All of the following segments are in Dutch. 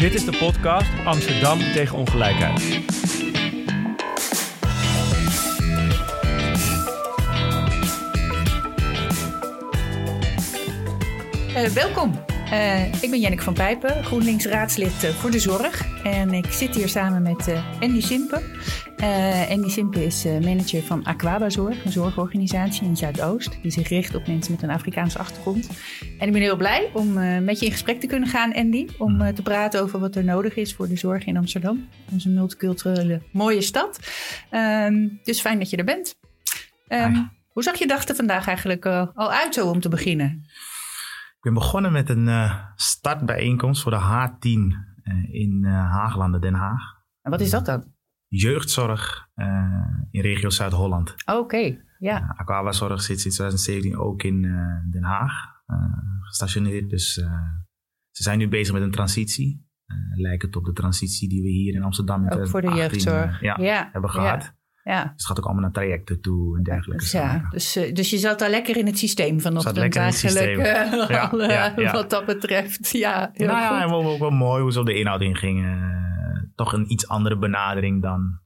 Dit is de podcast Amsterdam tegen ongelijkheid. Uh, welkom. Uh, ik ben Jenneke van Pijpen, GroenLinks raadslid uh, voor de zorg. En ik zit hier samen met Andy Simpen. Andy Simpen is manager van Aquaba Zorg, een zorgorganisatie in Zuidoost. Die zich richt op mensen met een Afrikaanse achtergrond. En ik ben heel blij om met je in gesprek te kunnen gaan, Andy. Om te praten over wat er nodig is voor de zorg in Amsterdam. Onze multiculturele mooie stad. Ehm, dus fijn dat je er bent. Um, hoe zag je dag er vandaag eigenlijk al uit zo om te beginnen? Ik ben begonnen met een startbijeenkomst voor de H10 uh, in Haaglanden, Den Haag. En wat is dat dan? Jeugdzorg in regio Zuid-Holland. Oké, okay, ja. Aquabazorg zit sinds 2017 ook in Den Haag gestationeerd. Dus ze zijn nu bezig met een transitie. lijkt op de transitie die we hier in Amsterdam in ook voor de jeugdzorg. Ja, ja, hebben gehad. Ja. Ja. Dus het gaat ook allemaal naar trajecten toe en dergelijke. Dus, ja, dus, dus je zat daar lekker in het systeem vanochtend eigenlijk. Uh, ja, al, ja, Wat dat betreft. Ja, heel nou ja, en ook wel mooi hoe ze op de inhoud ingingen. Toch een iets andere benadering dan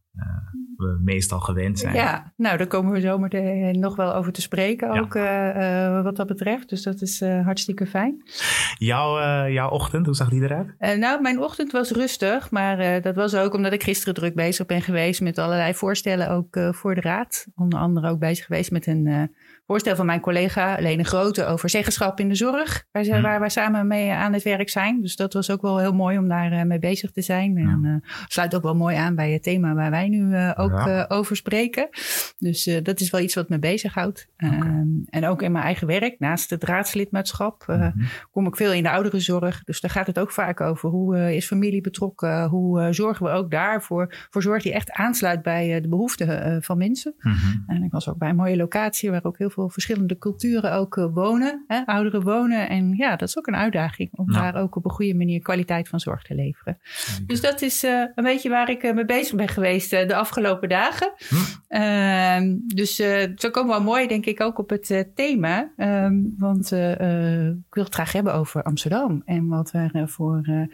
we meestal gewend zijn. Ja, nou daar komen we zo meteen nog wel over te spreken ook uh, wat dat betreft. Dus dat is uh, hartstikke fijn. Jouw, jouw ochtend, hoe zag die eruit? nou, mijn ochtend was rustig, maar dat was ook omdat ik gisteren druk bezig ben geweest met allerlei voorstellen ook voor de raad. Onder andere ook bezig geweest met een voorstel van mijn collega Lene Grote over zeggenschap in de zorg. Waar, hm. waar wij samen mee aan het werk zijn. Dus dat was ook wel heel mooi om daar uh, mee bezig te zijn. En uh, sluit ook wel mooi aan bij het thema waar wij nu uh, ook over spreken. Dus dat is wel iets wat me bezighoudt. Okay. Ehm, en ook in mijn eigen werk, naast het raadslidmaatschap, mm -hmm. kom ik veel in de ouderenzorg. Dus daar gaat het ook vaak over. Hoe is familie betrokken? Hoe zorgen we ook daarvoor voor zorg die echt aansluit bij de behoeften van mensen? Mm -hmm. En ik was ook bij een mooie locatie waar ook heel veel verschillende culturen ook uh, wonen, hè, ouderen wonen. En ja, dat is ook een uitdaging om daar ook op een goede manier kwaliteit van zorg te leveren. Dus dat is uh, een beetje waar ik uh, mee bezig ben geweest de afgelopen dagen. Hm. Ehm, dus zo komen we mooi, denk ik, ook op het thema. Ehm, want ik wil het graag hebben over Amsterdam en wat er voor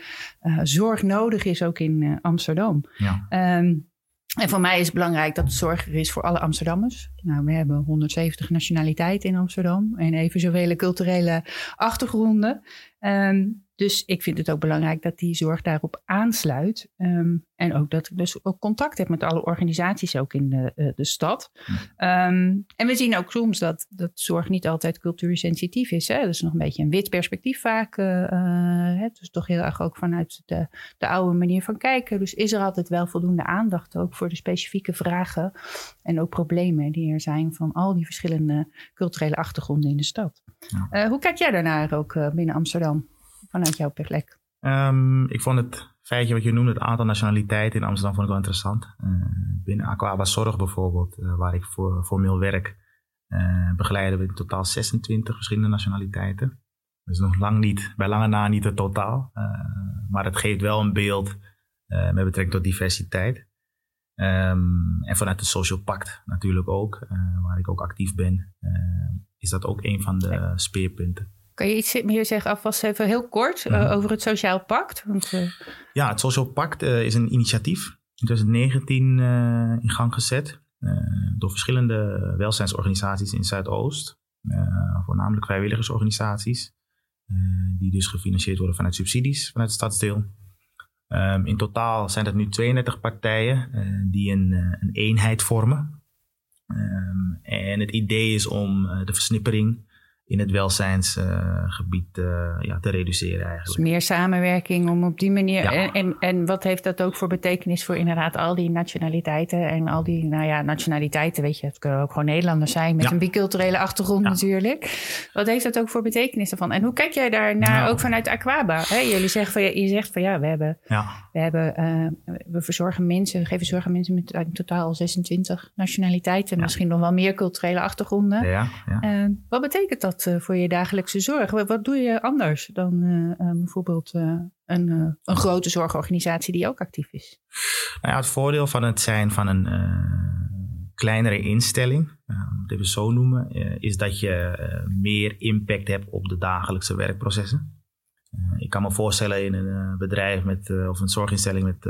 zorg nodig is ook in Amsterdam. Ja. Um, en voor mij is het belangrijk dat de zorg er is voor alle Amsterdammers. Nou, we hebben 170 nationaliteiten in Amsterdam en even culturele achtergronden. Um, dus ik vind het ook belangrijk dat die zorg daarop aansluit. Um, en ook dat ik dus ook contact heb met alle organisaties ook in de, uh, de stad. Um, en we zien ook soms dat, dat zorg niet altijd cultuursensitief is. Hè? Dat is nog een beetje een wit perspectief vaak. Uh, dus toch heel erg ook vanuit de, de oude manier van kijken. Dus is er altijd wel voldoende aandacht ook voor de specifieke vragen. En ook problemen die er zijn van al die verschillende culturele achtergronden in de stad. Ja. Uh, hoe kijk jij daarnaar ook binnen Amsterdam? Vanuit jouw plek? Um, ik vond het feitje wat je noemde, het aantal nationaliteiten in Amsterdam, vond ik wel interessant. Uh, binnen Aquaba Zorg bijvoorbeeld, uh, waar ik voor formeel werk, uh, begeleiden we in totaal 26 verschillende nationaliteiten. Dus nog lang niet, bij lange na niet het totaal. maar het geeft wel een beeld met betrekking tot diversiteit. Um, en vanuit de Social Pact natuurlijk ook, waar ik ook actief ben, is dat ook een van de speerpunten. Kan je iets meer zeggen, alvast even heel kort, uh, over het Sociaal Pact? Want, uh... Ja, het Sociaal Pact uh, is een initiatief in 2019 in gang gezet door verschillende welzijnsorganisaties in Zuidoost. voornamelijk vrijwilligersorganisaties, die dus gefinancierd worden vanuit subsidies vanuit het stadsdeel. Um, in totaal zijn dat nu 32 partijen die een, een, eenheid vormen. Um, en het idee is om de versnippering in het welzijnsgebied uh, ja, te reduceren eigenlijk. Dus meer samenwerking om op die manier... En, en, en, wat heeft dat ook voor betekenis voor inderdaad al die nationaliteiten en al die, nou ja, nationaliteiten, weet je, het kunnen ook gewoon Nederlanders zijn met een biculturele achtergrond natuurlijk. Wat heeft dat ook voor betekenis ervan? En hoe kijk jij daar naar, ook vanuit Aquaba? Hè? Jullie zeggen van, je zegt van ja, we hebben, we, hebben uh, we verzorgen mensen, we geven zorg aan mensen met in totaal 26 nationaliteiten, misschien nog wel meer culturele achtergronden. Uh, wat betekent dat? Eh, voor je dagelijkse zorg? Wat, doe je anders dan uh, bijvoorbeeld uh, een, een grote zorgorganisatie die ook actief is? Nou ja, het voordeel van het zijn van een kleinere instelling, het even zo noemen, is dat je meer impact hebt op de dagelijkse werkprocessen. ik kan me voorstellen in een bedrijf met, of een zorginstelling met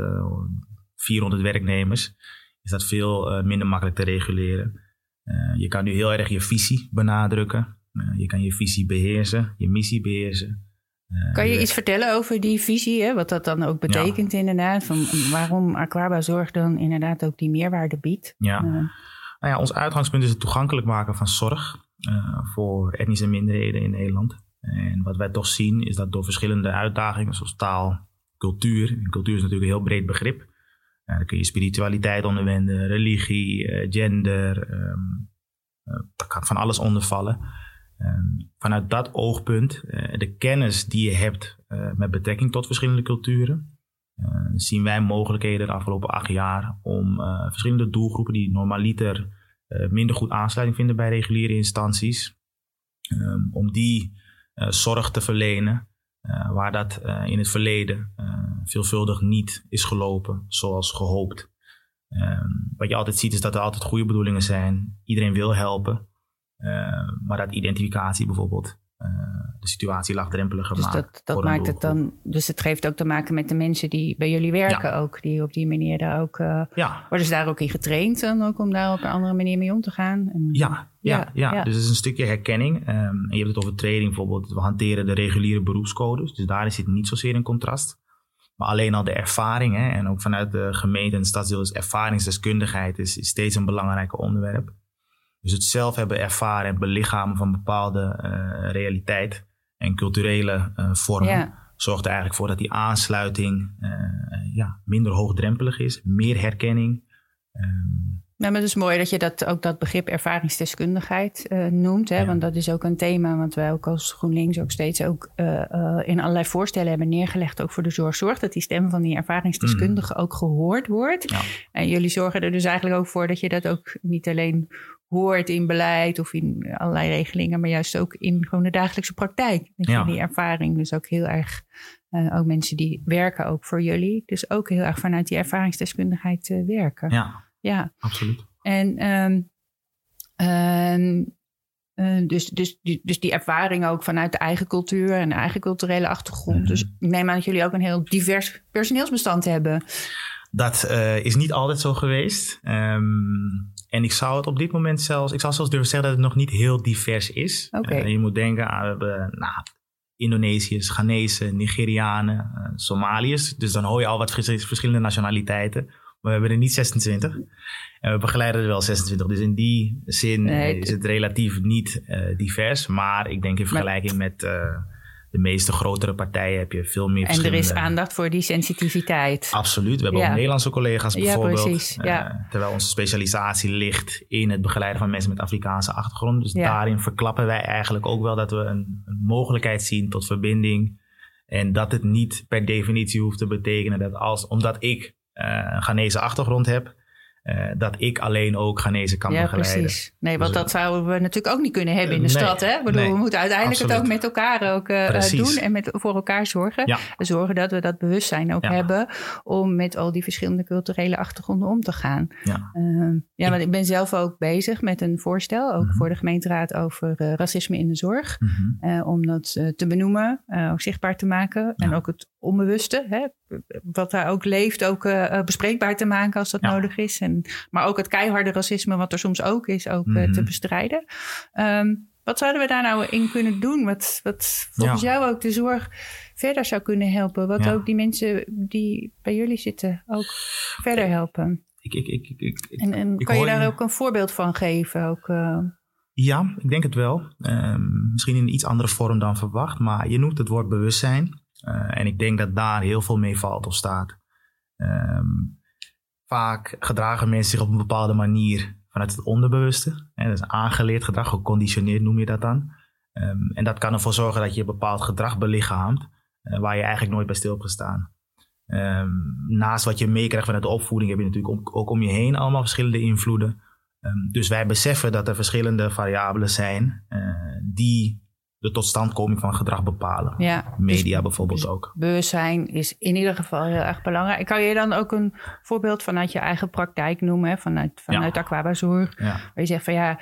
400 werknemers, is dat veel minder makkelijk te reguleren. je kan nu heel erg je visie benadrukken. Je kan je visie beheersen, je missie beheersen. Kan je iets vertellen over die visie, hè? wat dat dan ook betekent inderdaad? Van waarom Aquaba Zorg dan inderdaad ook die meerwaarde biedt? Ja. Uh, nou ja, ons uitgangspunt is het toegankelijk maken van zorg voor etnische minderheden in Nederland. En wat wij toch zien is dat door verschillende uitdagingen zoals taal, cultuur, en cultuur is natuurlijk een heel breed begrip. Dan kun je spiritualiteit onderwenden, religie, gender, um, daar kan van alles onder vallen. Ehm, vanuit dat oogpunt, uh, de kennis die je hebt uh, met betrekking tot verschillende culturen, uh, zien wij mogelijkheden de afgelopen acht jaar om verschillende doelgroepen die normaliter minder goed aansluiting vinden bij reguliere instanties, um, om die zorg te verlenen waar dat in het verleden veelvuldig niet is gelopen zoals gehoopt. Um, wat je altijd ziet is dat er altijd goede bedoelingen zijn. Iedereen wil helpen. Eh, maar dat identificatie bijvoorbeeld uh, de situatie laagdrempeliger dus maakt. Dat, dat maakt het dan, dus het heeft ook te maken met de mensen die bij jullie werken ook, die op die manier daar ook, uh, ja. worden ze daar ook in getraind dan ook om daar op een andere manier mee om te gaan? En, ja, ja, ja, ja, dus het is een stukje herkenning. Um, en je hebt het over training bijvoorbeeld, we hanteren de reguliere beroepscodes, dus daar zit niet zozeer in contrast. Maar alleen al de ervaring, hè, en ook vanuit de gemeente en stadsdeel is ervaringsdeskundigheid is, is steeds een belangrijk onderwerp. Dus het zelf hebben ervaren en belichamen van bepaalde uh, realiteit en culturele uh, vormen. Zorgt er eigenlijk voor dat die aansluiting uh, ja, minder hoogdrempelig is, meer herkenning. Um, nou, maar het is mooi dat je dat, ook dat begrip ervaringsdeskundigheid noemt. Hè? Want dat is ook een thema wat wij ook als GroenLinks ook steeds ook, in allerlei voorstellen hebben neergelegd. Ook voor de zorg. Zorg dat die stem van die ervaringsdeskundige mm. ook gehoord wordt. Ja. En jullie zorgen er dus eigenlijk ook voor dat je dat ook niet alleen hoort in beleid of in allerlei regelingen, maar juist ook in gewoon de dagelijkse praktijk. Dat je die ervaring dus ook heel erg, uh, ook mensen die werken ook voor jullie, dus ook heel erg vanuit die ervaringsdeskundigheid uh, werken. Ja, ja, absoluut. En um, um, uh, dus, dus, dus die ervaring ook vanuit de eigen cultuur en de eigen culturele achtergrond. Mm -hmm. Dus ik neem aan dat jullie ook een heel divers personeelsbestand hebben. Dat is niet altijd zo geweest. Um, en ik zou het op dit moment zelfs, ik zou zelfs durven zeggen dat het nog niet heel divers is. Okay. Uh, je moet denken aan, we hebben nou, Indonesiërs, Ghanese, Nigerianen, uh, Somaliërs. Dus dan hoor je al wat verschillende nationaliteiten. Maar we hebben er niet 26. En we begeleiden er wel 26. Dus in die zin nee, is het relatief niet uh, divers. Maar ik denk in vergelijking met de meeste grotere partijen heb je veel meer En er is aandacht voor die sensitiviteit. Absoluut. We hebben ja. ook Nederlandse collega's bijvoorbeeld. Ja, precies. Ja. Uh, terwijl onze specialisatie ligt in het begeleiden van mensen met Afrikaanse achtergrond. Dus daarin verklappen wij eigenlijk ook wel dat we een, een, mogelijkheid zien tot verbinding. En dat het niet per definitie hoeft te betekenen dat als, omdat ik uh, een Ghanese achtergrond heb, uh, dat ik alleen ook Ghanese kan ja, begeleiden. Precies. Nee, want dus, dat zouden we natuurlijk ook niet kunnen hebben in de nee, stad. Hè? Bedoel, nee, we moeten uiteindelijk absoluut. het ook met elkaar ook, uh, doen en met, voor elkaar zorgen. Ja. Zorgen dat we dat bewustzijn ook ja. hebben om met al die verschillende culturele achtergronden om te gaan. Ja, uh, ja want ik ben zelf ook bezig met een voorstel, ook mm -hmm. voor de gemeenteraad over racisme in de zorg. Mm -hmm. om dat te benoemen, ook zichtbaar te maken en ook het onbewuste, hè, wat daar ook leeft, ook uh, bespreekbaar te maken als dat ja. nodig is. En, maar ook het keiharde racisme, wat er soms ook is, ook mm -hmm. uh, te bestrijden. Um, wat zouden we daar nou in kunnen doen? Wat, wat volgens ja. jou ook de zorg verder zou kunnen helpen? Wat ja. ook die mensen die bij jullie zitten ook verder helpen? Ik, ik, ik, ik, en en kan je daar je... ook een voorbeeld van geven? Ook, uh... Ja, ik denk het wel. Um, misschien in een iets andere vorm dan verwacht. Maar je noemt het woord bewustzijn. Uh, en ik denk dat daar heel veel mee valt of staat. Um, vaak gedragen mensen zich op een bepaalde manier vanuit het onderbewuste. Hè, dat is aangeleerd gedrag, geconditioneerd noem je dat dan. Um, en dat kan ervoor zorgen dat je bepaald gedrag belichaamt, uh, waar je eigenlijk nooit bij stil hebt gestaan. Um, naast wat je meekrijgt vanuit de opvoeding heb je natuurlijk ook, om je heen allemaal verschillende invloeden. dus wij beseffen dat er verschillende variabelen zijn uh, die de totstandkoming van gedrag bepalen. Ja, Media dus, bijvoorbeeld ook. Bewustzijn is in ieder geval heel erg belangrijk. Kan je dan ook een voorbeeld vanuit je eigen praktijk noemen, vanuit, vanuit ja. Waar je zegt van ja,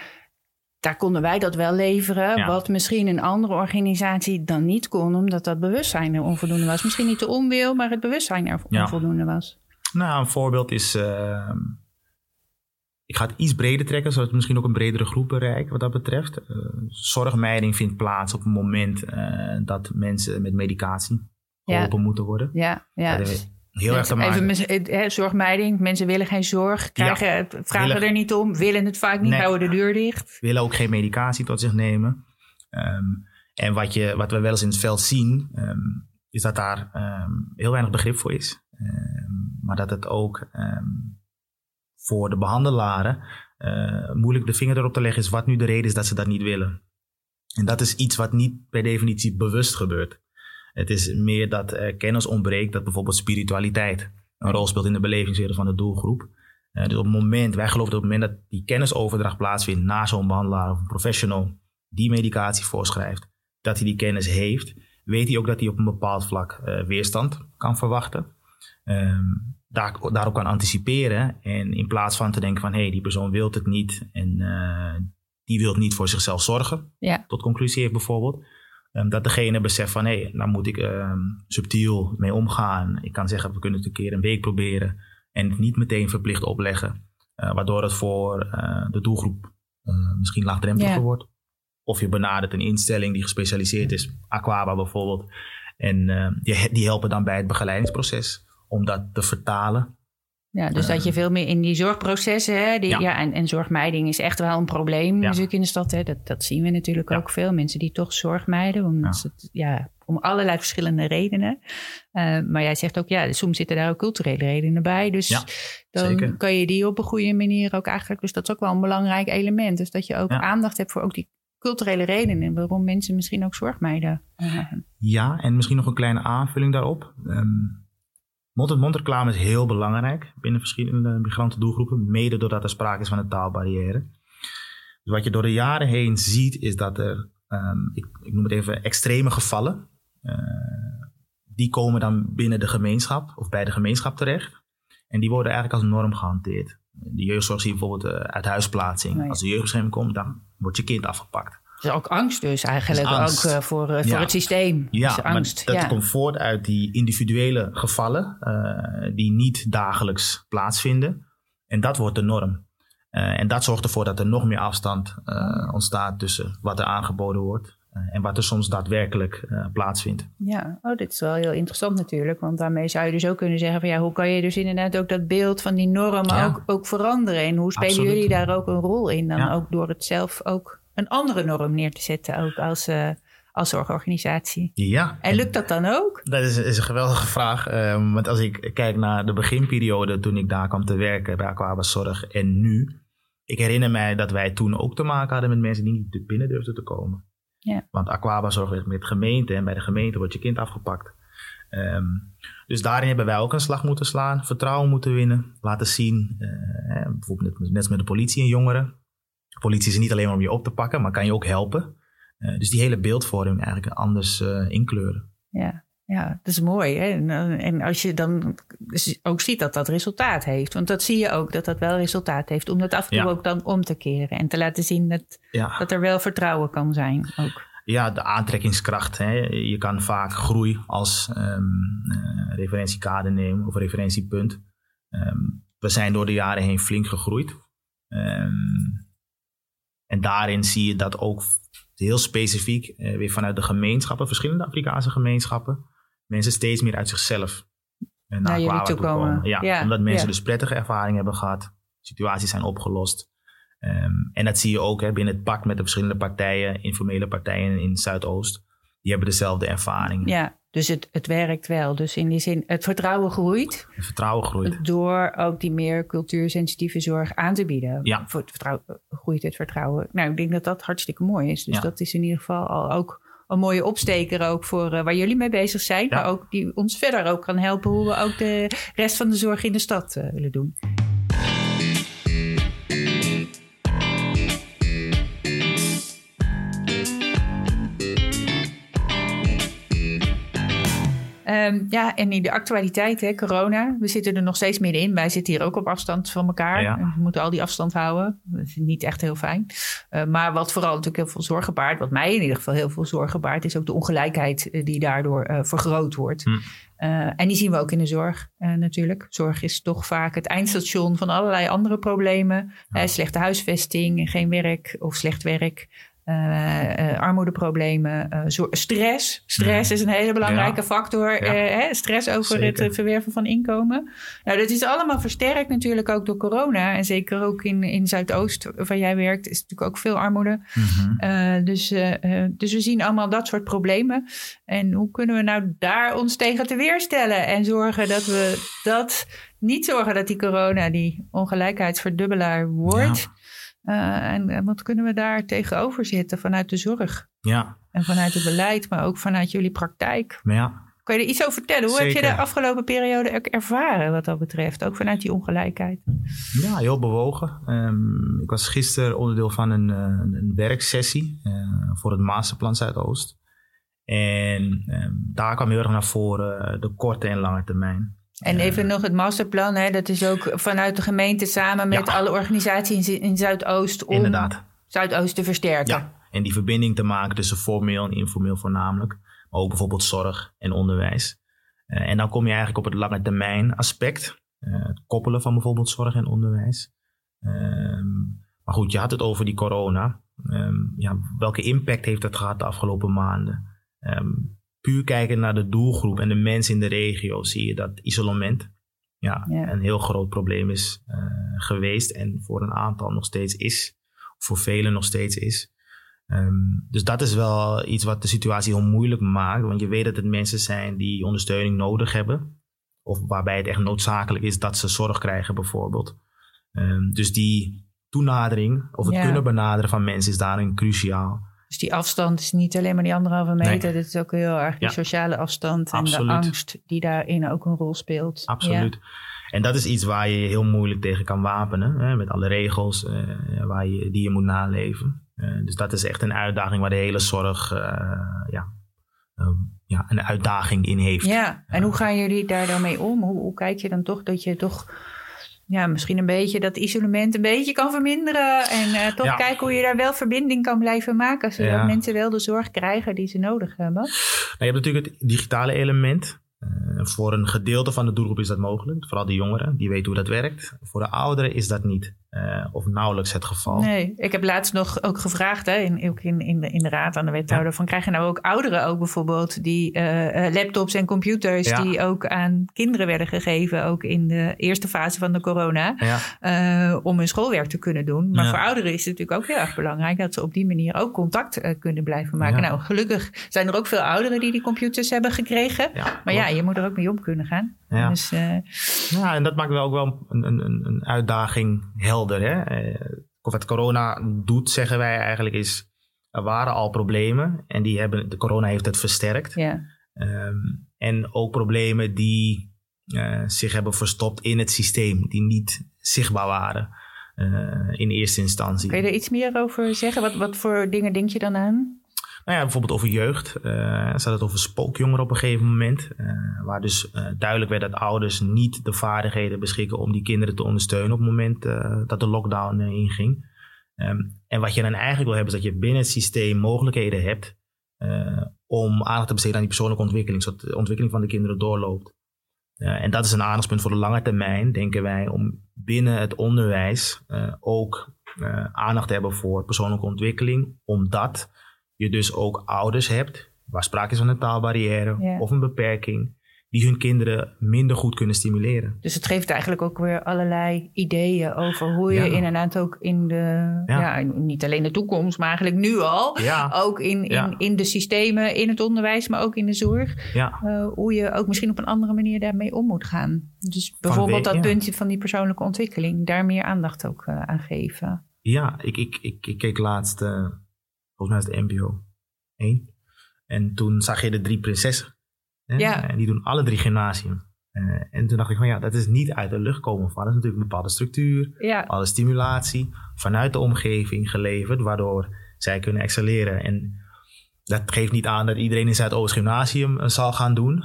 daar konden wij dat wel leveren. Ja. Wat misschien een andere organisatie dan niet kon, omdat dat bewustzijn er onvoldoende was. Misschien niet de onwil, maar het bewustzijn er onvoldoende was. Nou, een voorbeeld is. eh, ik ga het iets breder trekken, zodat het misschien ook een bredere groep bereikt wat dat betreft. Eh, zorgmijding vindt plaats op het moment eh, dat mensen met medicatie Ja. geholpen moeten worden. Ja, ja. Heel erg te maken. eh, zorgmijding. Mensen willen geen zorg, krijgen, vragen Willen- er niet om, willen het vaak niet, Nee. houden de deur dicht. willen ook geen medicatie tot zich nemen. Ehm, en wat, je, wat we wel eens in het veld zien, ehm, is dat daar ehm, heel weinig begrip voor is. Maar dat het ook voor de behandelaren eh, moeilijk de vinger erop te leggen is wat nu de reden is dat ze dat niet willen. En dat is iets wat niet per definitie bewust gebeurt. Het is meer dat er kennis ontbreekt dat bijvoorbeeld spiritualiteit een rol speelt in de belevingswereld van de doelgroep. Eh, dus op het moment, wij geloven dat op het moment dat die kennisoverdracht plaatsvindt naar zo'n behandelaar of een professional die medicatie voorschrijft, dat hij die kennis heeft, weet hij ook dat hij op een bepaald vlak eh, weerstand kan verwachten. Ehm, daar, daarop kan anticiperen en in plaats van te denken van hé, hey, die persoon wil het niet en eh, die wil niet voor zichzelf zorgen, Ja. tot conclusie heeft bijvoorbeeld, ehm, dat degene beseft van hé, hey, nou moet ik ehm, subtiel mee omgaan. Ik kan zeggen, we kunnen het een keer een week proberen en het niet meteen verplicht opleggen. eh, waardoor het voor eh, de doelgroep misschien laagdrempeliger Ja. wordt. Of je benadert een instelling die gespecialiseerd is, Aquaba bijvoorbeeld. En eh, die, die helpen dan bij het begeleidingsproces om dat te vertalen. Ja, dus dat je veel meer in die zorgprocessen, hè, die, ja. Ja. en, en zorgmijding is echt wel een probleem Ja. natuurlijk in de stad. Hè. Dat, dat zien we natuurlijk Ja. ook veel. Mensen die toch zorg mijden, omdat ze het, ja, om allerlei verschillende redenen. Eh, maar jij zegt ook, ja, soms zitten daar ook culturele redenen bij. Dus Ja, dan zeker. kan je die op een goede manier ook eigenlijk... Dus dat is ook wel een belangrijk element. Dus dat je ook Ja. aandacht hebt voor ook die culturele redenen... waarom mensen misschien ook zorg mijden. Eh, Ja, en misschien nog een kleine aanvulling daarop. Ehm Mond-tot-mond reclame is heel belangrijk binnen verschillende migrantendoelgroepen, mede doordat er sprake is van een taalbarrière. Dus wat je door de jaren heen ziet, is dat er, ehm, ik, ik noem het even, extreme gevallen, eh, die komen dan binnen de gemeenschap of bij de gemeenschap terecht. En die worden eigenlijk als norm gehanteerd. De jeugdzorg zie je bijvoorbeeld uh, uit huisplaatsing. Nee. Als de jeugdbescherming komt, dan wordt je kind afgepakt. Dus ook angst dus eigenlijk, Dus angst. ook uh, voor, uh, voor het systeem. Ja, dus angst. maar dat ja. komt voort uit die individuele gevallen uh, die niet dagelijks plaatsvinden. En dat wordt de norm. Uh, en dat zorgt ervoor dat er nog meer afstand uh, ontstaat tussen wat er aangeboden wordt en wat er soms daadwerkelijk plaatsvindt. Ja, oh, dit is wel heel interessant natuurlijk. Want daarmee zou je dus ook kunnen zeggen van ja, hoe kan je dus inderdaad ook dat beeld van die norm Ja. ook, ook veranderen? En hoe spelen Absoluut. jullie daar ook een rol in? Dan Ja. ook door het zelf ook een andere norm neer te zetten, ook als, uh, als zorgorganisatie. Ja. En lukt dat dan ook? Dat is, is een geweldige vraag. Um, want als ik kijk naar de beginperiode toen ik daar kwam te werken bij Aquaba Zorg en nu. Ik herinner mij dat wij toen ook te maken hadden met mensen die niet binnen durfden te komen. Ja. Want Aquaba Zorg werkt met gemeente en bij de gemeente wordt je kind afgepakt. Um, dus daarin hebben wij ook een slag moeten slaan, vertrouwen moeten winnen, laten zien. Uh, bijvoorbeeld net, met de politie en jongeren. Politie is er niet alleen maar om je op te pakken, maar kan je ook helpen. Uh, dus die hele beeldvorming eigenlijk anders uh, inkleuren. Ja, ja, dat is mooi. Hè? En, en, als je dan ook ziet dat dat resultaat heeft. Want dat zie je ook, dat dat wel resultaat heeft. Om dat af en toe Ja. ook dan om te keren. En te laten zien dat, Ja. dat er wel vertrouwen kan zijn ook. Ja, de aantrekkingskracht. Hè. Je kan vaak groei als um, uh, referentiekader nemen of referentiepunt. Um, we zijn door de jaren heen flink gegroeid. Um, en daarin zie je dat ook heel specifiek, uh, weer vanuit de gemeenschappen, verschillende Afrikaanse gemeenschappen, mensen steeds meer uit zichzelf uh, naar jullie Kwawa toe komen. komen. Ja, Ja, omdat mensen ja. dus prettige ervaringen hebben gehad, situaties zijn opgelost. Um, en dat zie je ook hè, binnen het pact met de verschillende partijen, informele partijen in Zuidoost. Die hebben dezelfde ervaringen. Ja, dus het, het werkt wel. Dus in die zin, het vertrouwen groeit. Het vertrouwen groeit. Door ook die meer cultuursensitieve zorg aan te bieden. Ja. Voor het vertrouwen, groeit het vertrouwen. Nou, ik denk dat dat hartstikke mooi is. Dus Ja. dat is in ieder geval al ook een mooie opsteker ook voor uh, waar jullie mee bezig zijn. Ja. Maar ook die ons verder ook kan helpen hoe we ook de rest van de zorg in de stad uh, willen doen. Ehm, ja, en in de actualiteit, hè, corona, we zitten er nog steeds middenin. Wij zitten hier ook op afstand van elkaar. Ja. We moeten al die afstand houden. Dat is niet echt heel fijn. Uh, maar wat vooral natuurlijk heel veel zorgen baart, wat mij in ieder geval heel veel zorgen baart, is ook de ongelijkheid uh, die daardoor uh, vergroot wordt. Hm. en die zien we ook in de zorg natuurlijk. Zorg is toch vaak het eindstation van allerlei andere problemen. Ja. slechte huisvesting, geen werk of slecht werk. Uh, uh, armoedeproblemen, uh, stress. Stress is een hele belangrijke Ja. factor. Hè? Stress over Zeker. het verwerven van inkomen. Nou, dat is allemaal versterkt natuurlijk ook door corona. En zeker ook in, in Zuidoost, waar jij werkt, is natuurlijk ook veel armoede. Mhm. dus, dus we zien allemaal dat soort problemen. En hoe kunnen we nou daar ons tegen te weerstellen? En zorgen dat we dat niet zorgen dat die corona, die ongelijkheidsverdubbelaar wordt. Ja. Uh, en, en, wat kunnen we daar tegenover zitten vanuit de zorg? Ja, En vanuit het beleid, maar ook vanuit jullie praktijk. ja. Kan je er iets over vertellen? Hoe heb je de afgelopen periode ook ervaren wat dat betreft? Ook vanuit die ongelijkheid. Ja, heel bewogen. Ehm, ik was gisteren onderdeel van een, eh, een werksessie eh, voor het Masterplan Zuidoost. En ehm, daar kwam heel erg naar voren eh, de korte en lange termijn. En even nog het masterplan, hè? dat is ook vanuit de gemeente samen met Ja. alle organisaties in, in Zuidoost om Inderdaad. Zuidoost te versterken. Ja. En die verbinding te maken tussen formeel en informeel voornamelijk. Maar ook bijvoorbeeld zorg en onderwijs. Eh, en dan kom je eigenlijk op het lange termijn aspect. Eh, het koppelen van bijvoorbeeld zorg en onderwijs. Ehm, maar goed, je had het over die corona. Ehm, ja, welke impact heeft dat gehad de afgelopen maanden? Ehm, puur kijken naar de doelgroep en de mensen in de regio zie je dat isolement ja, Ja. een heel groot probleem is eh, geweest. En voor een aantal nog steeds is. Voor velen nog steeds is. Ehm, dus dat is wel iets wat de situatie heel moeilijk maakt. Want je weet dat het mensen zijn die ondersteuning nodig hebben. Of waarbij het echt noodzakelijk is dat ze zorg krijgen, bijvoorbeeld. Ehm, dus die toenadering, of het Ja. kunnen benaderen van mensen, is daarin cruciaal. Dus die afstand is niet alleen maar die anderhalve meter. Nee. Dit is ook heel erg die sociale afstand. En de angst die daarin ook een rol speelt. Absoluut. En dat is iets waar je je heel moeilijk tegen kan wapenen. Hè, met alle regels eh, waar je, die je moet naleven. Eh, dus dat is echt een uitdaging waar de hele zorg eh, ja, ehm, ja, een uitdaging in heeft. Ja. ja, en hoe gaan jullie daar dan mee om? Hoe, hoe kijk je dan toch dat je toch ja, misschien een beetje dat isolement een beetje kan verminderen. En eh, toch Ja. kijken hoe je daar wel verbinding kan blijven maken. Zodat Ja. mensen wel de zorg krijgen die ze nodig hebben. Nou, je hebt natuurlijk het digitale element. Eh, voor een gedeelte van de doelgroep is dat mogelijk. Vooral de jongeren, die weten hoe dat werkt. Voor de ouderen is dat niet. Eh, of nauwelijks het geval. Nee, ik heb laatst nog ook gevraagd, hè, in, ook in, in, de, in de raad aan de wethouder, van krijgen nou ook ouderen ook bijvoorbeeld die eh, eh, laptops en computers Ja. die ook aan kinderen werden gegeven, ook in de eerste fase van de corona, Ja, om hun schoolwerk te kunnen doen. Maar voor ouderen is het natuurlijk ook heel erg belangrijk dat ze op die manier ook contact kunnen blijven maken. Nou, gelukkig zijn er ook veel ouderen die die computers hebben gekregen. Maar ja, je moet er ook mee om kunnen gaan. Ja. Dus eh, Ja, en dat maakt wel ook wel een, een, een- uitdaging helder. Hè? Eh, wat corona doet, zeggen wij eigenlijk, is... Er waren al problemen en die hebben, de corona heeft het versterkt. ja. Ehm, en ook problemen die eh, zich hebben verstopt in het systeem, die niet zichtbaar waren eh, in eerste instantie. Kun je er iets meer over zeggen? Wat, wat voor dingen denk je dan aan? Nou ja, bijvoorbeeld over jeugd. ze hadden het over spookjongeren op een gegeven moment. eh, waar dus eh, duidelijk werd dat ouders niet de vaardigheden beschikken om die kinderen te ondersteunen op het moment dat de lockdown inging. Ehm, en wat je dan eigenlijk wil hebben, is dat je binnen het systeem mogelijkheden hebt om aandacht te besteden aan die persoonlijke ontwikkeling, zodat de ontwikkeling van de kinderen doorloopt. En dat is een aandachtspunt voor de lange termijn, denken wij, om binnen het onderwijs ook aandacht te hebben voor persoonlijke ontwikkeling, omdat je dus ook ouders hebt waar sprake is van een taalbarrière Ja. of een beperking, die hun kinderen minder goed kunnen stimuleren. Dus het geeft eigenlijk ook weer allerlei ideeën over hoe je Ja. inderdaad ook in de, ja. Ja. niet alleen de toekomst, maar eigenlijk nu al, Ja, ook in, in, in de systemen, in het onderwijs, maar ook in de zorg, eh, hoe je ook misschien op een andere manier daarmee om moet gaan. Dus bijvoorbeeld dat puntje van die persoonlijke ontwikkeling, daar meer aandacht ook eh, aan geven. ja ik, ik, ik, ik keek laatst, eh, volgens mij is het NPO 1, en toen zag je de drie prinsessen. Hè? Ja. En die doen alle drie gymnasium. Eh, en toen dacht ik van ja, dat is niet uit de lucht komen vallen. Dat is natuurlijk een bepaalde structuur, Ja, alle stimulatie vanuit de omgeving geleverd, waardoor zij kunnen excelleren. En dat geeft niet aan dat iedereen in Zuidoost Gymnasium zal gaan doen.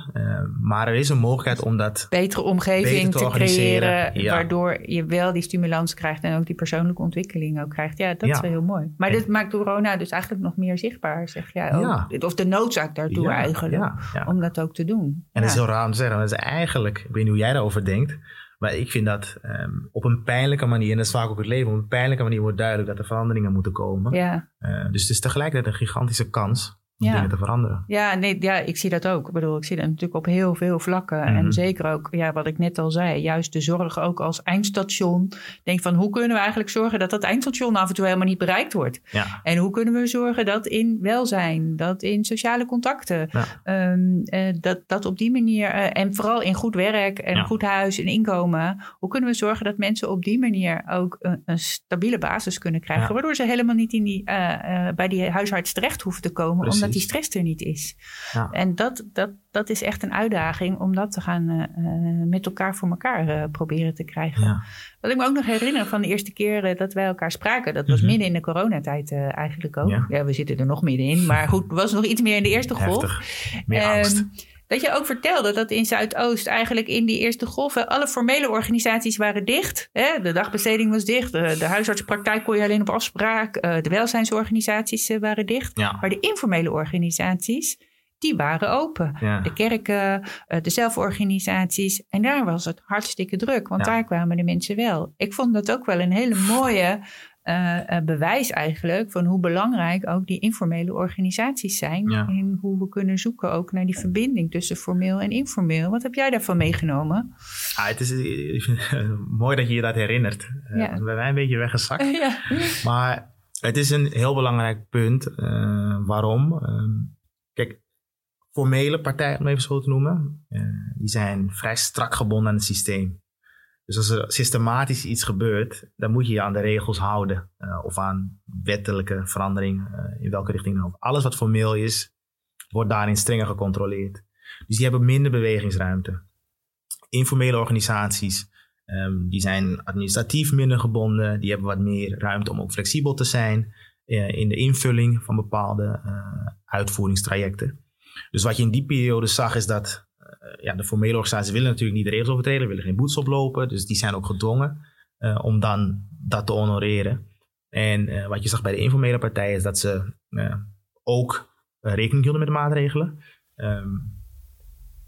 maar er is een mogelijkheid om dat betere omgeving te, creëren, waardoor je wel die stimulans krijgt en ook die persoonlijke ontwikkeling ook krijgt. Ja, dat is wel heel mooi. Maar dit maakt corona dus eigenlijk nog meer zichtbaar, zeg jij ook. Of de noodzaak daartoe eigenlijk, om dat ook te doen. En dat is heel raar om te zeggen, dat is eigenlijk, ik weet niet hoe jij daarover denkt, maar ik vind dat um, op een pijnlijke manier, en dat is vaak ook het leven, op een pijnlijke manier wordt duidelijk dat er veranderingen moeten komen. Ja. Uh, dus het is tegelijkertijd een gigantische kans om dingen te veranderen. Ja, nee, ja, ik zie dat ook. Ik bedoel, ik zie dat natuurlijk op heel veel vlakken. En mhm. zeker ook, ja, wat ik net al zei, juist de zorg ook als eindstation. Denk van, hoe kunnen we eigenlijk zorgen dat dat eindstation af en toe helemaal niet bereikt wordt? Ja. En hoe kunnen we zorgen dat in welzijn, dat in sociale contacten, ehm, eh, dat, dat op die manier, eh, en vooral in goed werk en goed huis en inkomen, hoe kunnen we zorgen dat mensen op die manier ook een, een stabiele basis kunnen krijgen, waardoor ze helemaal niet in die, uh, bij die huisarts terecht hoeven te komen, omdat die stress er niet is. Ja. En dat, dat, dat is echt een uitdaging om dat te gaan uh, met elkaar voor elkaar uh, proberen te krijgen. Ja. Wat ik me ook nog herinner van de eerste keer dat wij elkaar spraken, dat was mm midden in de coronatijd eigenlijk ook. Ja. ja. we zitten er nog middenin, maar goed, was nog iets meer in de eerste golf. Meer angst. Dat je ook vertelde dat in Zuidoost eigenlijk in die eerste golven alle formele organisaties waren dicht. Hè? De dagbesteding was dicht, de, de huisartsenpraktijk kon je alleen op afspraak, uh, de welzijnsorganisaties uh, waren dicht. Maar de informele organisaties, die waren open. De kerken, uh, de zelforganisaties. En daar was het hartstikke druk, want daar kwamen de mensen wel. Ik vond dat ook wel een hele mooie uh, bewijs eigenlijk van hoe belangrijk ook die informele organisaties zijn. En hoe we kunnen zoeken ook naar die verbinding tussen formeel en informeel. Wat heb jij daarvan meegenomen? Ah, het is mooi dat je je dat herinnert. Uh, ja. We zijn een beetje weggezakt. ja. Maar het is een heel belangrijk punt. waarom? Ehm, kijk, formele partijen, om even zo te noemen, die zijn vrij strak gebonden aan het systeem. Dus als er systematisch iets gebeurt, dan moet je je aan de regels houden. Uh, of aan wettelijke verandering, uh, in welke richting dan ook. Alles wat formeel is, wordt daarin strenger gecontroleerd. Dus die hebben minder bewegingsruimte. Informele organisaties, um, die zijn administratief minder gebonden. Die hebben wat meer ruimte om ook flexibel te zijn uh, in de invulling van bepaalde uitvoeringstrajecten. Dus wat je in die periode zag, is dat eh, ja, de formele organisaties willen natuurlijk niet de regels overtreden, willen geen boetes oplopen. Dus die zijn ook gedwongen uh, om dan dat te honoreren. En uh, wat je zag bij de informele partijen is dat ze ook rekening hielden met de maatregelen. Um,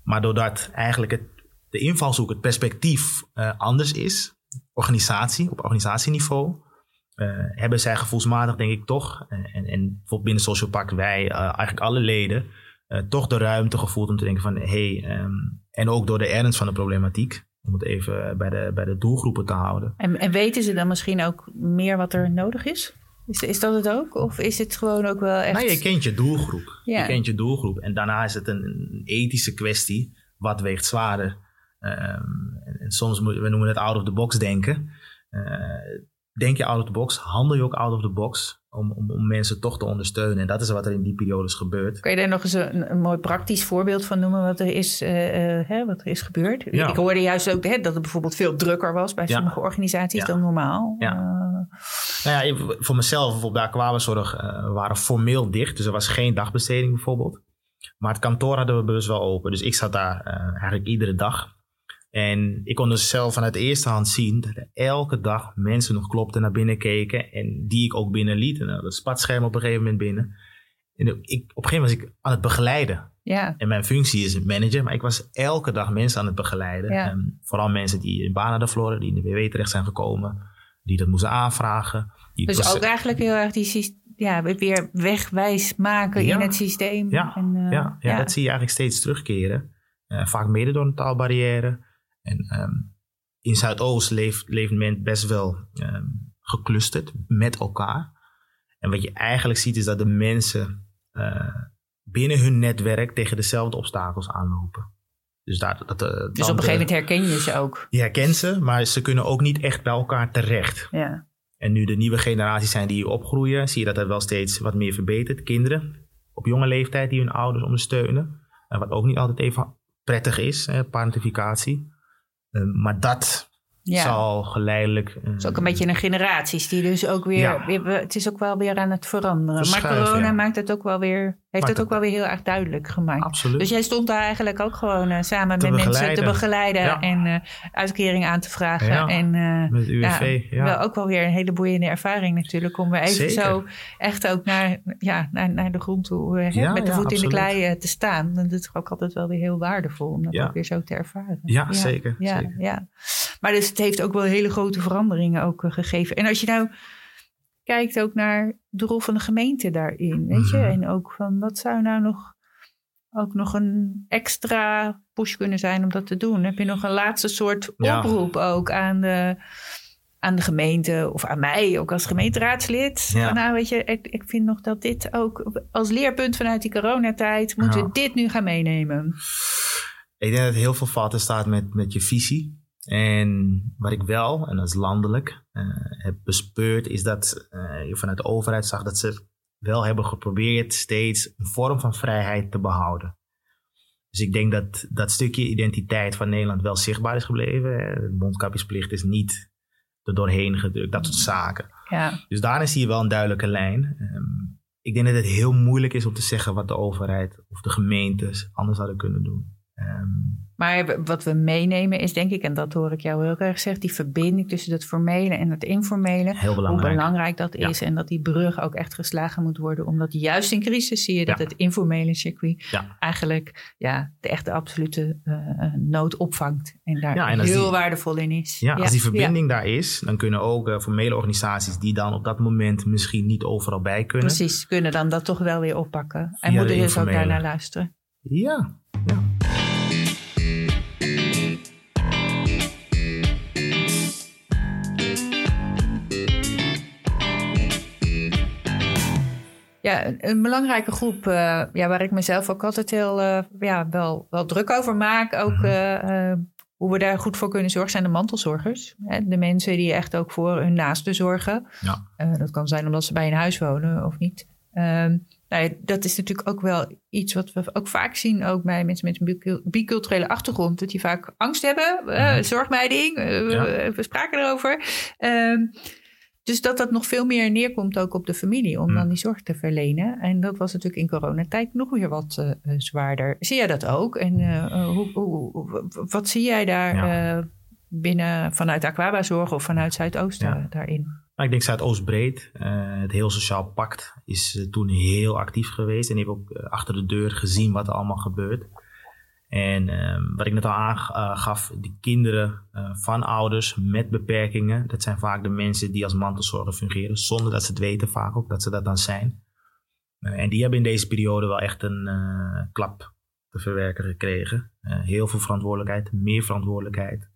maar doordat eigenlijk het, de invalshoek, het perspectief anders is, organisatie, op organisatieniveau, hebben zij gevoelsmatig denk ik toch, en, en bijvoorbeeld binnen Social Pact wij, eigenlijk alle leden, uh, toch de ruimte gevoeld om te denken van hé, hey, um, en ook door de ernst van de problematiek, om het even bij de, bij de doelgroepen te houden. En, en weten ze dan misschien ook meer wat er nodig is? Is, is dat het ook? Of is het gewoon ook wel echt... Nou, je kent je doelgroep. Ja. Je kent je doelgroep. En daarna is het een, een ethische kwestie. Wat weegt zwaarder? Um, en, en, soms, we noemen het out of the box denken. Uh, denk je out of the box? Handel je ook out of the box? Om, om, om, mensen toch te ondersteunen. En dat is wat er in die periodes gebeurt. Kan je daar nog eens een, een mooi praktisch voorbeeld van noemen wat er is, uh, hè, wat er is gebeurd? Ik hoorde juist ook hè, dat het bijvoorbeeld veel drukker was bij sommige organisaties dan normaal. Ja. Uh, nou ja, voor mezelf, bijvoorbeeld daar kwamen zorg, waren formeel dicht. Dus er was geen dagbesteding bijvoorbeeld. Maar het kantoor hadden we bewust wel open. Dus ik zat daar eigenlijk iedere dag. En ik kon dus zelf vanuit de eerste hand zien dat er elke dag mensen nog klopten naar binnen keken. En die ik ook binnen liet. En dat spatscherm op een gegeven moment binnen. En ik, op een gegeven moment was ik aan het begeleiden. Ja. En mijn functie is manager, maar ik was elke dag mensen aan het begeleiden. En vooral mensen die een baan hadden verloren, die in de WW terecht zijn gekomen, die dat moesten aanvragen. dus ook eigenlijk heel erg die ja, weer wegwijs maken in het systeem. Ja, en, uh, ja, ja, dat zie je eigenlijk steeds terugkeren. Uh, vaak mede door een taalbarrière. En um, in Zuidoost leeft, leeft men best wel um, geclusterd met elkaar. En wat je eigenlijk ziet is dat de mensen uh, binnen hun netwerk tegen dezelfde obstakels aanlopen. Dus, daar, dat, uh, dus op een gegeven moment herken je ze ook. Je herkent ze, maar ze kunnen ook niet echt bij elkaar terecht. Ja. En nu de nieuwe generaties zijn die opgroeien, zie je dat er wel steeds wat meer verbetert. Kinderen op jonge leeftijd die hun ouders ondersteunen. Uh, wat ook niet altijd even prettig is, hè, parentificatie. Ehm, maar dat Ja. zal geleidelijk... Het is ook een beetje een generaties die dus ook weer, Ja. weer- het is ook wel weer aan het veranderen. maar corona ja. maakt het ook wel weer, heeft Maakt het ook wel weer heel erg duidelijk gemaakt. Absoluut. Dus jij stond daar eigenlijk ook gewoon eh, samen Te met mensen te begeleiden. en eh uitkeringen aan te vragen. En eh, Met UWV, ja. wel ook wel weer een hele boeiende ervaring natuurlijk. Om weer even Zeker. zo echt ook naar, ja, naar, naar de grond toe, hè, met de voet in de klei te staan. Dat is ook altijd wel weer heel waardevol om dat ook weer zo te ervaren. Ja, zeker, Ja, zeker. Maar dus het heeft ook wel hele grote veranderingen ook eh, gegeven. En als je nou kijkt ook naar de rol van de gemeente daarin, weet je. Mhm. En ook van wat zou nou nog, ook nog een extra push kunnen zijn om dat te doen. Heb je nog een laatste soort Ja. oproep ook aan de, aan de gemeente of aan mij ook als gemeenteraadslid? Ja. Van, nou weet je, ik, ik vind nog dat dit ook als leerpunt vanuit die coronatijd moeten Ja. we dit nu gaan meenemen. Ik denk dat heel veel vatten staat met, met je visie. En wat ik wel, en dat is landelijk, eh, heb bespeurd, is dat eh, je vanuit de overheid zag dat ze wel hebben geprobeerd steeds een vorm van vrijheid te behouden. Dus ik denk dat dat stukje identiteit van Nederland wel zichtbaar is gebleven. hè. De mondkapjesplicht is niet er doorheen gedrukt, dat soort zaken. Ja, Dus daarin zie je wel een duidelijke lijn. Ehm, ik denk dat het heel moeilijk is om te zeggen wat de overheid of de gemeentes anders hadden kunnen doen. Ehm, Maar wat we meenemen is denk ik, en dat hoor ik jou heel erg zeggen, die verbinding tussen het formele en het informele. heel belangrijk. Hoe belangrijk dat Ja. is en dat die brug ook echt geslagen moet worden. Omdat juist in crisis zie je dat Ja. het informele circuit Ja. eigenlijk ja, de echte absolute eh, nood opvangt. En daar en heel die- waardevol in is. Ja, als die verbinding daar is, dan kunnen ook eh, formele organisaties die dan op dat moment misschien niet overal bij kunnen. Precies, kunnen dan dat toch wel weer oppakken. En moeten dus ook daarnaar luisteren. Ja, ja. Een, belangrijke groep eh, ja, waar ik mezelf ook altijd heel eh, ja, wel, wel druk over maak. Ook Mhm. eh, hoe we daar goed voor kunnen zorgen, zijn de mantelzorgers. Hè? De mensen die echt ook voor hun naasten zorgen. Ja. Dat kan zijn omdat ze bij een huis wonen of niet. Ehm, nou ja, dat is natuurlijk ook wel iets wat we ook vaak zien, ook bij mensen met een bicul- biculturele achtergrond, dat die vaak angst hebben, zorgmijding, Ja. we, spraken erover. Ehm, dus dat dat nog veel meer neerkomt ook op de familie om dan die zorg te verlenen. En dat was natuurlijk in coronatijd nog weer wat eh, eh, zwaarder. Zie jij dat ook? En eh, hoe, hoe, hoe- wat zie jij daar Ja. binnen vanuit Aquaba Zorg of vanuit Zuidoosten Ja. daarin? Nou, ik denk Zuidoost-breed. het heel sociaal pact is toen heel actief geweest. En heeft ook achter de deur gezien wat er allemaal gebeurt. En ehm, wat ik net al aangaf, die kinderen eh, van ouders met beperkingen, dat zijn vaak de mensen die als mantelzorger fungeren, zonder dat ze het weten vaak ook dat ze dat dan zijn. Eh, en die hebben in deze periode wel echt een eh, klap te verwerken gekregen. Eh, heel veel verantwoordelijkheid, meer verantwoordelijkheid.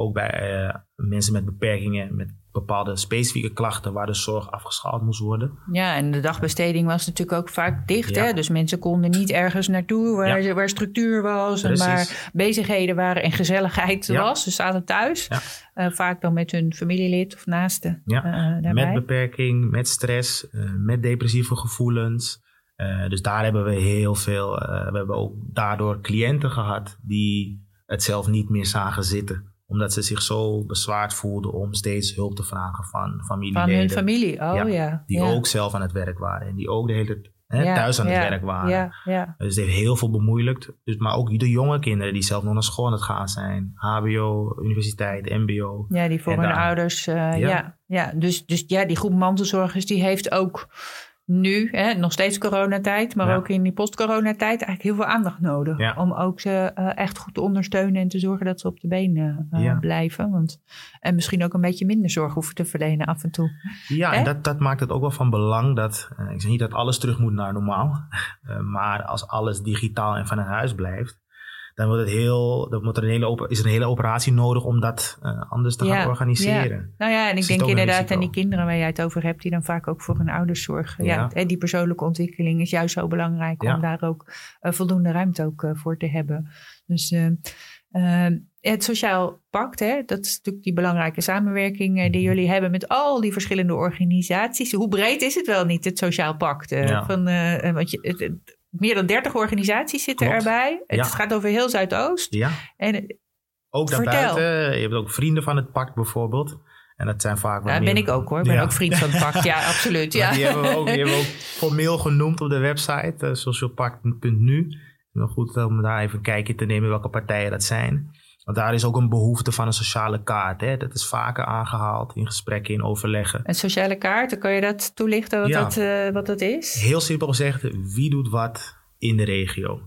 Ook bij eh, mensen met beperkingen, met bepaalde specifieke klachten waar de zorg afgeschaald moest worden. Ja, en de dagbesteding was natuurlijk ook vaak dicht. Ja. Hè? Dus mensen konden niet ergens naartoe waar, Ja. waar structuur was en waar bezigheden waren en gezelligheid Ja. was. Ze zaten thuis. Ja. Eh, vaak dan met hun familielid of naasten eh. Met beperking, met stress, met depressieve gevoelens. Dus daar hebben we heel veel. we hebben ook daardoor cliënten gehad die het zelf niet meer zagen zitten. Omdat ze zich zo bezwaard voelden om steeds hulp te vragen van familieleden. Van hun familie, oh ja. Ja, Die ja. ook zelf aan het werk waren. En die ook de hele tijd hè, Ja, thuis aan het werk waren. Ja, ja. Dus het heeft heel veel bemoeilijkt. Dus, maar ook de jonge kinderen die zelf nog naar school aan het gaan zijn. HBO, universiteit, mbo. ja, die voor hun ouders. eh, ja. Ja. Ja, Dus, dus ja, die groep mantelzorgers die heeft ook nu, hè, nog steeds coronatijd, maar Ja. ook in die post-coronatijd eigenlijk heel veel aandacht nodig. Ja. Om ook ze eh, echt goed te ondersteunen en te zorgen dat ze op de benen eh, Ja. blijven. Want, en misschien ook een beetje minder zorg hoeven te verlenen af en toe. Ja, Hè? en dat, dat maakt het ook wel van belang dat, eh, ik zeg niet dat alles terug moet naar normaal, maar als alles digitaal en vanuit huis blijft, dan, wordt het heel, dan er een hele, is er een hele operatie nodig om dat eh, anders te Ja, gaan organiseren. Nou ja, en ik denk inderdaad aan die kinderen waar jij het over hebt, die dan vaak ook voor hun ouders zorgen. Ja. Ja. die persoonlijke ontwikkeling is juist zo belangrijk Ja. om daar ook eh, voldoende ruimte ook, eh, voor te hebben. Dus eh, eh, het sociaal pact, hè, dat is natuurlijk die belangrijke samenwerking die jullie hebben met al die verschillende organisaties. Hoe breed is het wel niet, het sociaal pact? Ja. van, want je, het- meer dan 30 organisaties zitten Klopt. erbij. Het Ja. gaat over heel Zuidoost. Ja, En Ook Vertel. daarbuiten. Je hebt ook vrienden van het pact bijvoorbeeld. En dat zijn vaak Ja, meer- ben ik ook hoor. Ik ben Ja. ook vriend van het pact. Ja, absoluut. Ja. Maar Die, hebben we ook, die hebben we ook formeel genoemd op de website, uh, socialpact.nu. Wel goed om daar even een kijkje te nemen welke partijen dat zijn. Want daar is ook een behoefte van een sociale kaart. Hè. Dat is vaker aangehaald in gesprekken, in overleggen. Een sociale kaart, kan je dat toelichten wat, Ja. dat, eh, wat dat is? Heel simpel gezegd, wie doet wat in de regio?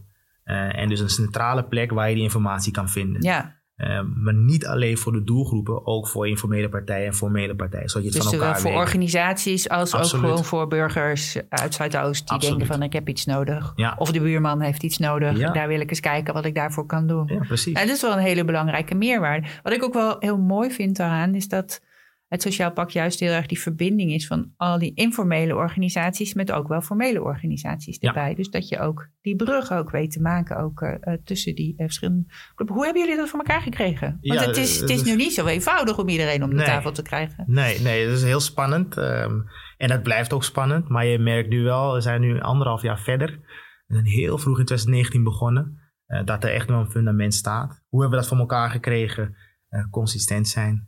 Eh, en dus een centrale plek waar je die informatie kan vinden. Ja, Eh, maar niet alleen voor de doelgroepen, ook voor informele partijen en formele partijen. Zodat je het dus van zowel elkaar voor weet. organisaties als Absoluut. ook gewoon voor burgers uit Zuidoost die Absoluut. denken van ik heb iets nodig. Ja. Of de buurman heeft iets nodig. Ja. Daar wil ik eens kijken wat ik daarvoor kan doen. Ja, precies. Ja, dat is wel een hele belangrijke meerwaarde. Wat ik ook wel heel mooi vind daaraan is dat het Sociaal Pact juist heel erg die verbinding is van al die informele organisaties met ook wel formele organisaties Ja. erbij. Dus dat je ook die brug ook weet te maken ook, eh, eh, tussen die eh, verschillende. Hoe hebben jullie dat voor elkaar gekregen? Want Ja, het is, het is nu niet zo eenvoudig om iedereen om de Nee. tafel te krijgen. Nee, nee, dat is heel spannend. ehm, en dat blijft ook spannend. Maar je merkt nu wel, we zijn nu anderhalf jaar verder. We zijn heel vroeg in 2019 begonnen. dat er echt wel een fundament staat. Hoe hebben we dat voor elkaar gekregen? Consistent zijn,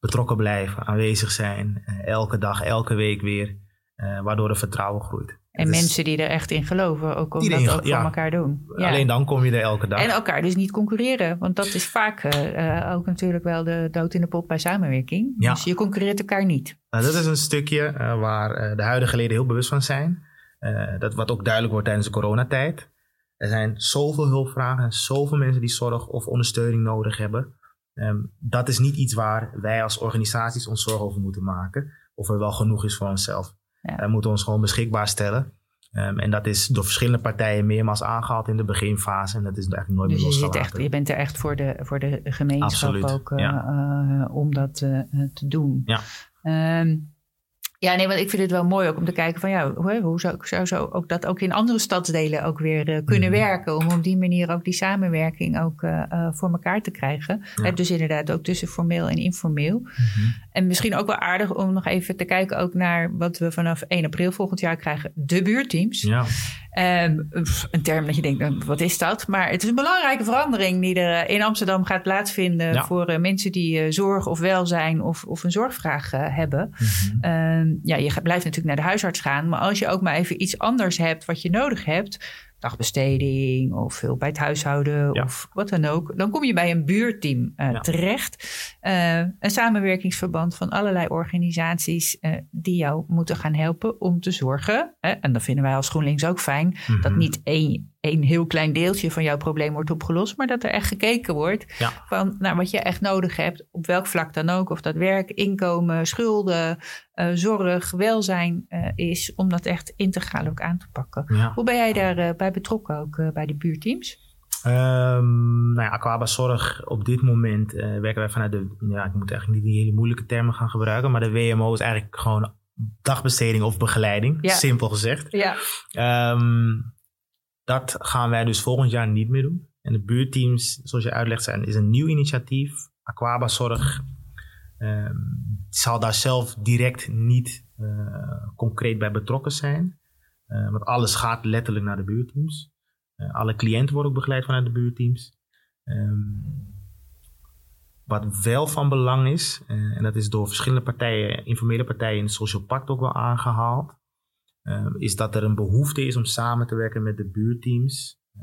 betrokken blijven, aanwezig zijn. eh, elke dag, elke week weer. eh, waardoor er vertrouwen groeit. En mensen die er echt in geloven, ook om dat ook ja. voor elkaar doen. Ja. Alleen dan kom je er elke dag. En elkaar dus niet concurreren. Want dat is vaak eh, ook natuurlijk wel de dood in de pot bij samenwerking. Ja. Dus je concurreert elkaar niet. Nou, dat is een stukje waar de huidige leden heel bewust van zijn. Dat wat ook duidelijk wordt tijdens de coronatijd. Er zijn zoveel hulpvragen en zoveel mensen die zorg of ondersteuning nodig hebben. Ehm, dat is niet iets waar wij als organisaties ons zorgen over moeten maken. Of er wel genoeg is voor onszelf. Ja. Wij moeten ons gewoon beschikbaar stellen. Ehm, en dat is door verschillende partijen meermaals aangehaald in de beginfase. En dat is eigenlijk nooit Dus meer je, losgelaten. echt, je bent er echt voor de, voor de gemeenschap Absoluut, ook eh, eh, om dat eh, te doen. Ja. Ehm, ja, nee, want ik vind het wel mooi ook om te kijken van ja, hoe, hoe zou, zou zo ook dat ook in andere stadsdelen ook weer eh, kunnen Mhm. werken. Om op die manier ook die samenwerking ook eh, eh, voor elkaar te krijgen. Ja. Dus inderdaad ook tussen formeel en informeel. Mhm. En misschien ook wel aardig om nog even te kijken ook naar wat we vanaf 1 april volgend jaar krijgen. De buurteams. Ja, Ehm, een term dat je denkt, nou, wat is dat? Maar het is een belangrijke verandering die er in Amsterdam gaat plaatsvinden Ja. voor mensen die zorg of welzijn of, of een zorgvraag hebben. Ehm, ja, je blijft natuurlijk naar de huisarts gaan, maar als je ook maar even iets anders hebt wat je nodig hebt, dagbesteding of hulp bij het huishouden Ja. of wat dan ook, dan kom je bij een buurteam eh, Ja. terecht. Eh, een samenwerkingsverband van allerlei organisaties eh, die jou moeten gaan helpen om te zorgen. Hè, en dat vinden wij als GroenLinks ook fijn, dat Mhm. niet één, één heel klein deeltje van jouw probleem wordt opgelost, maar dat er echt gekeken wordt Ja. van nou, wat je echt nodig hebt, op welk vlak dan ook. Of dat werk, inkomen, schulden, zorg, welzijn is, om dat echt integraal ook aan te pakken. Hoe ben jij daarbij bij betrokken, ook eh, bij de buurteams? Ehm nou ja, Aquaba Zorg, op dit moment eh, werken wij vanuit de, ja, ik moet eigenlijk niet die hele moeilijke termen gaan gebruiken, maar de WMO is eigenlijk gewoon dagbesteding of begeleiding, Ja. simpel gezegd. Ja, Ehm, dat gaan wij dus volgend jaar niet meer doen. En de buurteams, zoals je uitlegt, zijn, is een nieuw initiatief. Aquaba Zorg ehm, zal daar zelf direct niet eh, concreet bij betrokken zijn. Eh, want alles gaat letterlijk naar de buurteams. Eh, alle cliënten worden ook begeleid vanuit de buurteams. Ehm, wat wel van belang is, eh, en dat is door verschillende partijen, informele partijen in het Social Pact ook wel aangehaald, eh, is dat er een behoefte is om samen te werken met de buurteams. Eh,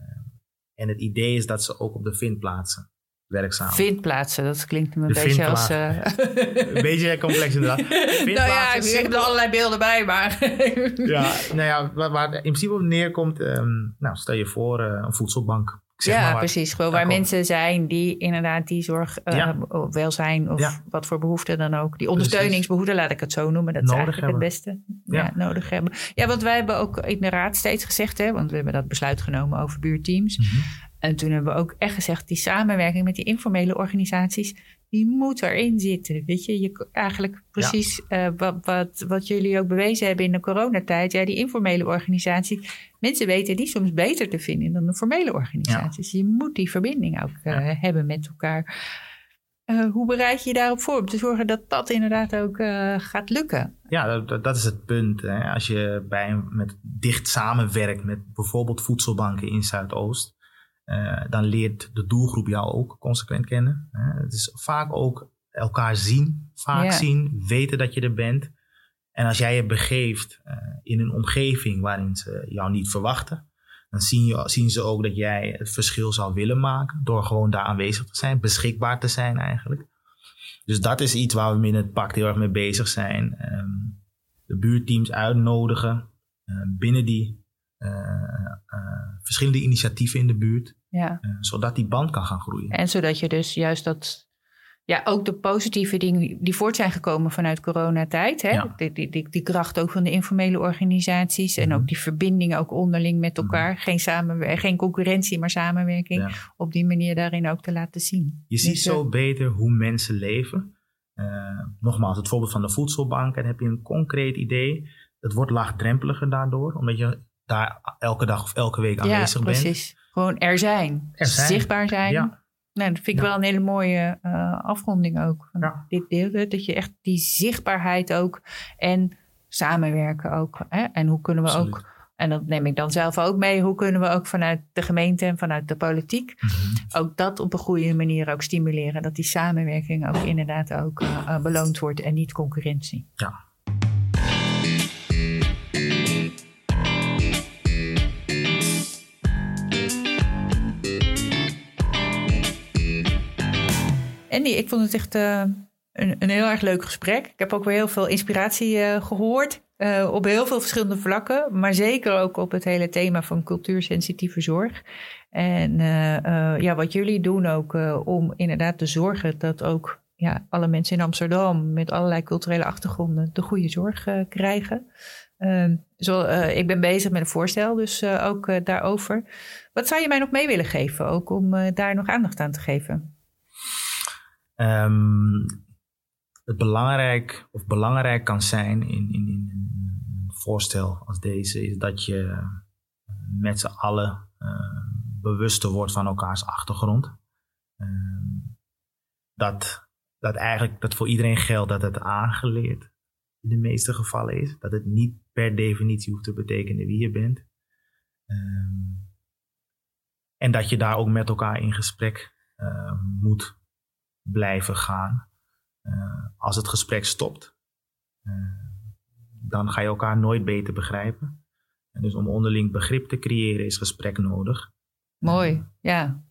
en het idee is dat ze ook op de vindplaatsen werkzaam vindplaatsen, dat klinkt me een De beetje als... eh, Een beetje complex inderdaad. nou ja, ik heb er allerlei beelden bij, maar... Ja, nou ja, waar, waar het in principe op neerkomt, ehm, nou stel je voor eh, een voedselbank. Ik zeg ja, maar precies. Gewoon waar komt- mensen zijn die inderdaad die zorg, eh, Ja. of welzijn of Ja. wat voor behoefte dan ook. Die ondersteuningsbehoefte, laat ik het zo noemen. Dat is Nodig eigenlijk hebben. het beste. Ja. Ja. nodig hebben. Ja, want wij hebben ook in de raad steeds gezegd, hè, want we hebben dat besluit genomen over buurteams. Mhm. En toen hebben we ook echt gezegd, die samenwerking met die informele organisaties, die moet erin zitten. Weet je, je eigenlijk precies eh, wat, wat, wat jullie ook bewezen hebben in de coronatijd. Ja, die informele organisaties, mensen weten die soms beter te vinden dan de formele organisaties. Je moet die verbinding ook eh, hebben met elkaar. Eh, hoe bereid je je daarop voor om te zorgen dat dat inderdaad ook gaat lukken? Ja, dat- dat, is het punt. Hè. Als je bij een, met dicht samenwerkt met bijvoorbeeld voedselbanken in Zuidoost. Uh, dan leert de doelgroep jou ook consequent kennen. Uh, het is vaak ook elkaar zien, vaak zien, weten dat je er bent. En als jij je begeeft uh, in een omgeving waarin ze jou niet verwachten, dan zien, je, zien ze ook dat jij het verschil zou willen maken door gewoon daar aanwezig te zijn, beschikbaar te zijn eigenlijk. Dus dat is iets waar we in het pact heel erg mee bezig zijn. Um, de buurteams uitnodigen uh, binnen die uh, verschillende initiatieven in de buurt, Ja. zodat die band kan gaan groeien. En zodat je dus juist dat, ja, ook de positieve dingen die voort zijn gekomen vanuit coronatijd, hè? Ja. Die, die, die, die kracht ook van de informele organisaties en Mhm. ook die verbinding ook onderling met elkaar, geen, samenwer- geen concurrentie, maar samenwerking, Ja. op die manier daarin ook te laten zien. Je ziet Dus, eh, zo beter hoe mensen leven. Uh, nogmaals, het voorbeeld van de voedselbank. En heb je een concreet idee. Het wordt laagdrempeliger daardoor, omdat je daar elke dag of elke week ja, aanwezig bent. precies. Gewoon er zijn. Er zijn. Zichtbaar zijn. Ja. Nou, dat vind ik Ja. wel een hele mooie uh, afronding ook. Van Ja. Dit deel, dat je echt die zichtbaarheid ook en samenwerken ook. Hè? En hoe kunnen we Absoluut. ook, en dat neem ik dan zelf ook mee, hoe kunnen we ook vanuit de gemeente en vanuit de politiek Mhm. ook dat op een goede manier ook stimuleren. Dat die samenwerking ook inderdaad ook uh, uh, beloond wordt en niet concurrentie. Ja. Andy, ik vond het echt uh, een, een, heel erg leuk gesprek. Ik heb ook weer heel veel inspiratie uh, gehoord. Uh, op heel veel verschillende vlakken. Maar zeker ook op het hele thema van cultuursensitieve zorg. En ja, wat jullie doen ook om inderdaad te zorgen dat ook ja, alle mensen in Amsterdam met allerlei culturele achtergronden de goede zorg krijgen. Ehm, zo, ik ben bezig met een voorstel, dus ook daarover. Wat zou je mij nog mee willen geven, ook om daar nog aandacht aan te geven? Um, het belangrijk, of belangrijk kan zijn in, in, in, een voorstel als deze, is dat je met z'n allen uh, bewuster wordt van elkaars achtergrond. Um, dat, dat eigenlijk dat voor iedereen geldt dat het aangeleerd in de meeste gevallen is. Dat het niet per definitie hoeft te betekenen wie je bent. Um, en dat je daar ook met elkaar in gesprek uh, moet blijven gaan. Uh, als het gesprek stopt, uh, dan ga je elkaar nooit beter begrijpen. En dus om onderling begrip te creëren is gesprek nodig. Mooi, ja.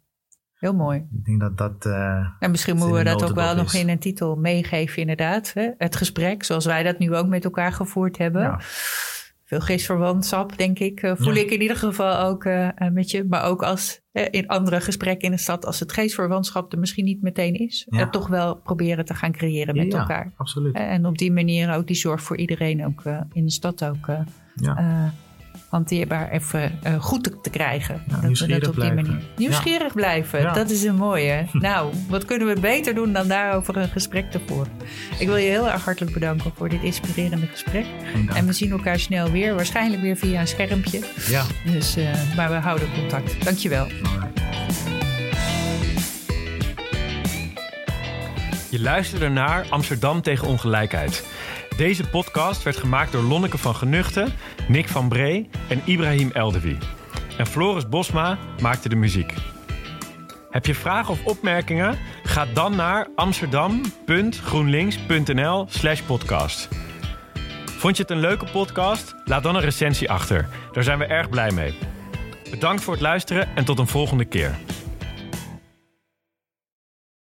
Heel mooi. Ik denk dat dat. Uh, en misschien moeten we dat ook wel is. nog in een titel meegeven, inderdaad. Hè? Het gesprek, zoals wij dat nu ook met elkaar gevoerd hebben. Ja. Veel geestverwantschap, denk ik. Uh, voel ja. ik in ieder geval ook uh, met je. Maar ook als in andere gesprekken in de stad, als het geestverwantschap er misschien niet meteen is, ja. toch wel proberen te gaan creëren met ja, elkaar. Absoluut. En op die manier ook die zorg voor iedereen ook in de stad ook hanteerbaar even uh, goed te, te krijgen. Ja, dat we dat op blijven. die manier. Nieuwsgierig ja. blijven, ja. dat is een mooie. nou, wat kunnen we beter doen dan daarover een gesprek te voeren? Ik wil je heel erg hartelijk bedanken voor dit inspirerende gesprek. En we zien elkaar snel weer, waarschijnlijk weer via een schermpje. Ja. Dus, uh, maar we houden contact. Dankjewel. Je luisterde naar Amsterdam tegen ongelijkheid. Deze podcast werd gemaakt door Lonneke van Genuchten, Nick van Bree en Ibrahim Eldewi. En Floris Bosma maakte de muziek. Heb je vragen of opmerkingen? Ga dan naar amsterdam.groenlinks.nl slash podcast. Vond je het een leuke podcast? Laat dan een recensie achter. Daar zijn we erg blij mee. Bedankt voor het luisteren en tot een volgende keer.